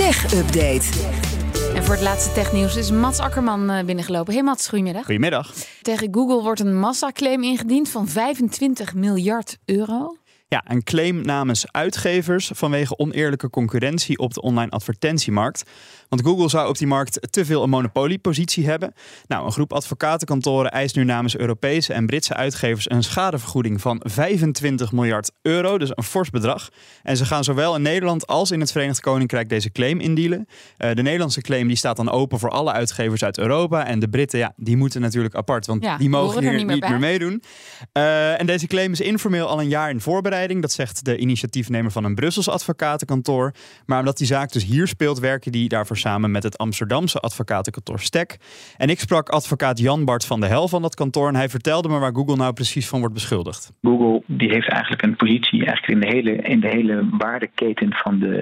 Tech Update. En voor het laatste technieuws is Mats Akkerman eh, binnengelopen. Hey Mats, goedemiddag. Goedemiddag. Tegen Google wordt een massaclaim ingediend van 25 miljard euro. Ja, een claim namens uitgevers vanwege oneerlijke concurrentie op de online advertentiemarkt. Want Google zou op die markt te veel een monopoliepositie hebben. Nou, een groep advocatenkantoren eist nu namens Europese en Britse uitgevers een schadevergoeding van 25 miljard euro, dus een fors bedrag. En ze gaan zowel in Nederland als in het Verenigd Koninkrijk deze claim indienen. Uh, de Nederlandse claim die staat dan open voor alle uitgevers uit Europa. En de Britten, ja, die moeten natuurlijk apart, want Ja, die mogen er hier niet niet meer meedoen. Eh, en deze claim is informeel al een jaar in voorbereiding. Dat zegt de initiatiefnemer van een Brussels advocatenkantoor. Maar omdat die zaak dus hier speelt, werken die daarvoor samen met het Amsterdamse advocatenkantoor Stek. En ik sprak advocaat Jan Bart van de Hel van dat kantoor. En hij vertelde me waar Google nou precies van wordt beschuldigd. Google die heeft eigenlijk een positie eigenlijk in, de hele, in de hele waardeketen van de,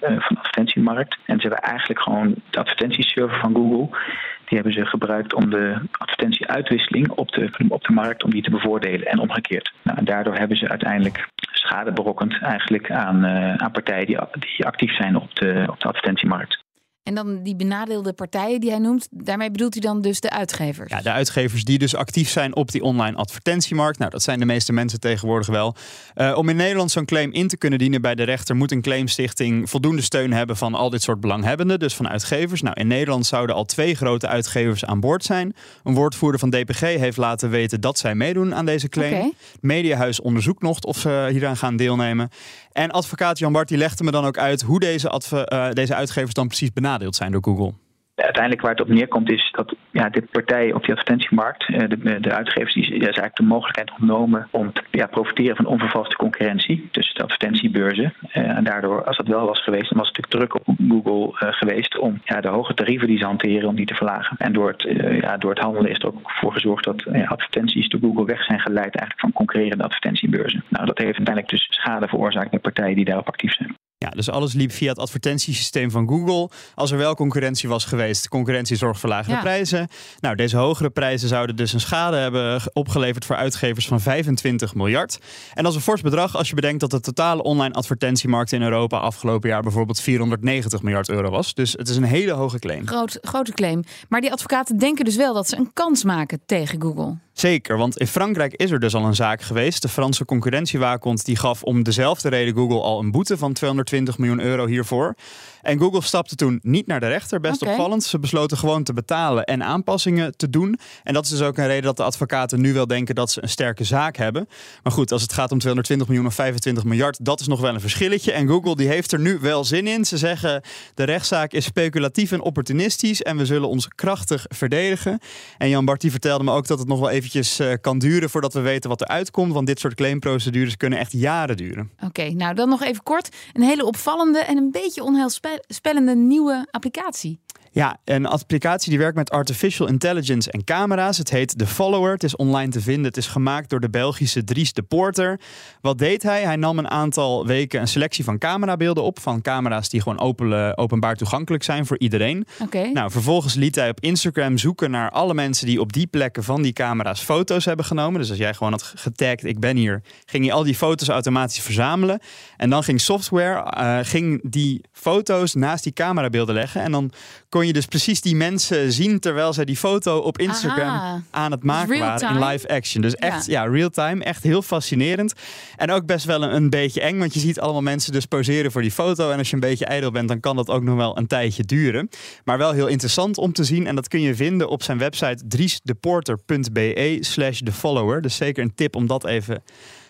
eh, van de advertentiemarkt. En ze hebben eigenlijk gewoon de advertentieserver van Google. Die hebben ze gebruikt om de advertentieuitwisseling op de, op de markt om die te bevoordelen en omgekeerd. Nou, en daardoor hebben ze uiteindelijk schade berokkend eigenlijk aan, eh, aan partijen die, die actief zijn op de, op de advertentiemarkt. En dan die benadeelde partijen die hij noemt, daarmee bedoelt hij dan dus de uitgevers. Ja, de uitgevers die dus actief zijn op die online advertentiemarkt. Nou, dat zijn de meeste mensen tegenwoordig wel. Eh, om in Nederland zo'n claim in te kunnen dienen bij de rechter, moet een claimstichting voldoende steun hebben van al dit soort belanghebbenden, dus van uitgevers. Nou, in Nederland zouden al twee grote uitgevers aan boord zijn. Een woordvoerder van DPG heeft laten weten dat zij meedoen aan deze claim. Mediahuis onderzoekt nog of ze hieraan gaan deelnemen. En advocaat Jan Bart die legde me dan ook uit hoe deze, eh, deze uitgevers dan precies zijn door Google. Uiteindelijk waar het op neerkomt is dat ja, de partijen op die advertentiemarkt, eh, de, de uitgevers, die, is eigenlijk de mogelijkheid ontnomen om te ja, profiteren van onvervalste concurrentie tussen de advertentiebeurzen. Eh, en daardoor, als dat wel was geweest, dan was het natuurlijk druk op Google eh, geweest om ja, de hoge tarieven die ze hanteren, om die te verlagen. En door het, eh, ja, door het handelen is er ook voor gezorgd dat eh, advertenties door Google weg zijn geleid eigenlijk van concurrerende advertentiebeurzen. Nou, dat heeft uiteindelijk dus schade veroorzaakt bij partijen die daarop actief zijn. Ja, dus alles liep via het advertentiesysteem van Google. Als er wel concurrentie was geweest, concurrentie zorgt voor lagere Ja. prijzen. Nou, deze hogere prijzen zouden dus een schade hebben ge- opgeleverd voor uitgevers van 25 miljard. En dat is een fors bedrag als je bedenkt dat de totale online advertentiemarkt in Europa afgelopen jaar bijvoorbeeld 490 miljard euro was. Dus het is een hele hoge claim. Groot, grote claim. Maar die advocaten denken dus wel dat ze een kans maken tegen Google. Zeker, want in Frankrijk is er dus al een zaak geweest. De Franse concurrentiewaakhond die gaf om dezelfde reden Google al een boete van 220 miljoen euro hiervoor. En Google stapte toen niet naar de rechter, best opvallend. Ze besloten gewoon te betalen en aanpassingen te doen. En dat is dus ook een reden dat de advocaten nu wel denken dat ze een sterke zaak hebben. Maar goed, als het gaat om 220 miljoen of 25 miljard, dat is nog wel een verschilletje. En Google die heeft er nu wel zin in. Ze zeggen de rechtszaak is speculatief en opportunistisch en we zullen ons krachtig verdedigen. En Jan Bart die vertelde me ook dat het nog wel eh, kan duren voordat we weten wat er uitkomt. Want dit soort claimprocedures kunnen echt jaren duren. Oké, nou dan nog even kort. Een hele opvallende en een beetje onheilspellende nieuwe applicatie. Ja, een applicatie die werkt met artificial intelligence en camera's. Het heet The Follower. Het is online te vinden. Het is gemaakt door de Belgische Dries de Porter. Wat deed hij? Hij nam een aantal weken een selectie van camerabeelden op. Van camera's die gewoon open, openbaar toegankelijk zijn voor iedereen. Oké. Nou, vervolgens liet hij op Instagram zoeken naar alle mensen die op die plekken van die camera's foto's hebben genomen. Dus als jij gewoon had getagd, ik ben hier, ging hij al die foto's automatisch verzamelen. En dan ging software, eh, ging die foto's naast die camerabeelden leggen. En dan kon je dus precies die mensen zien terwijl zij die foto op Instagram Aha. aan het maken waren in live action. Dus echt, ja, real time. Echt heel fascinerend. En ook best wel een, een beetje eng, want je ziet allemaal mensen dus poseren voor die foto. En als je een beetje ijdel bent, dan kan dat ook nog wel een tijdje duren. Maar wel heel interessant om te zien. En dat kun je vinden op zijn website driesdeporter.be slash the follower. Dus zeker een tip om dat even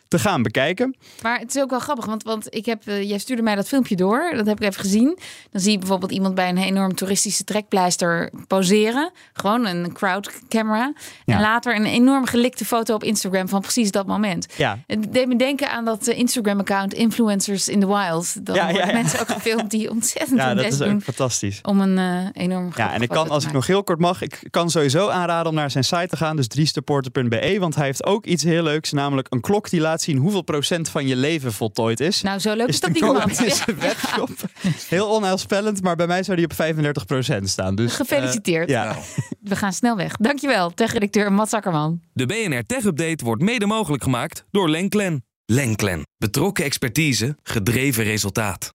te gaan bekijken. Maar het is ook wel grappig, want, want ik heb, eh, jij stuurde mij dat filmpje door. Dat heb ik even gezien. Dan zie je bijvoorbeeld iemand bij een enorm toeristische trekpleister poseren. Gewoon een crowd camera. Ja. En later een enorm gelikte foto op Instagram van precies dat moment. Ja, Het deed me denken aan dat eh, Instagram-account Influencers in the Wild. Dan Ja, worden ja, ja. mensen ook gefilmd die ontzettend ja dat is ook fantastisch. om een eh, enorm Ja, en ik kan, als ik nog heel kort mag, ik kan sowieso aanraden om naar zijn site te gaan. Dus driesteporter.be, want hij heeft ook iets heel leuks. Namelijk een klok die laat zien hoeveel procent van je leven voltooid is. Nou, zo leuk is, is dat niet, man. zijn webshop. Heel onheilspellend, maar bij mij zou die op 35% staan. Dus, Gefeliciteerd. eh, ja. We gaan snel weg. Dankjewel, tech-redacteur Mats Akkerman. De BNR Tech Update wordt mede mogelijk gemaakt door Lenklen. Lenklen. Betrokken expertise, gedreven resultaat.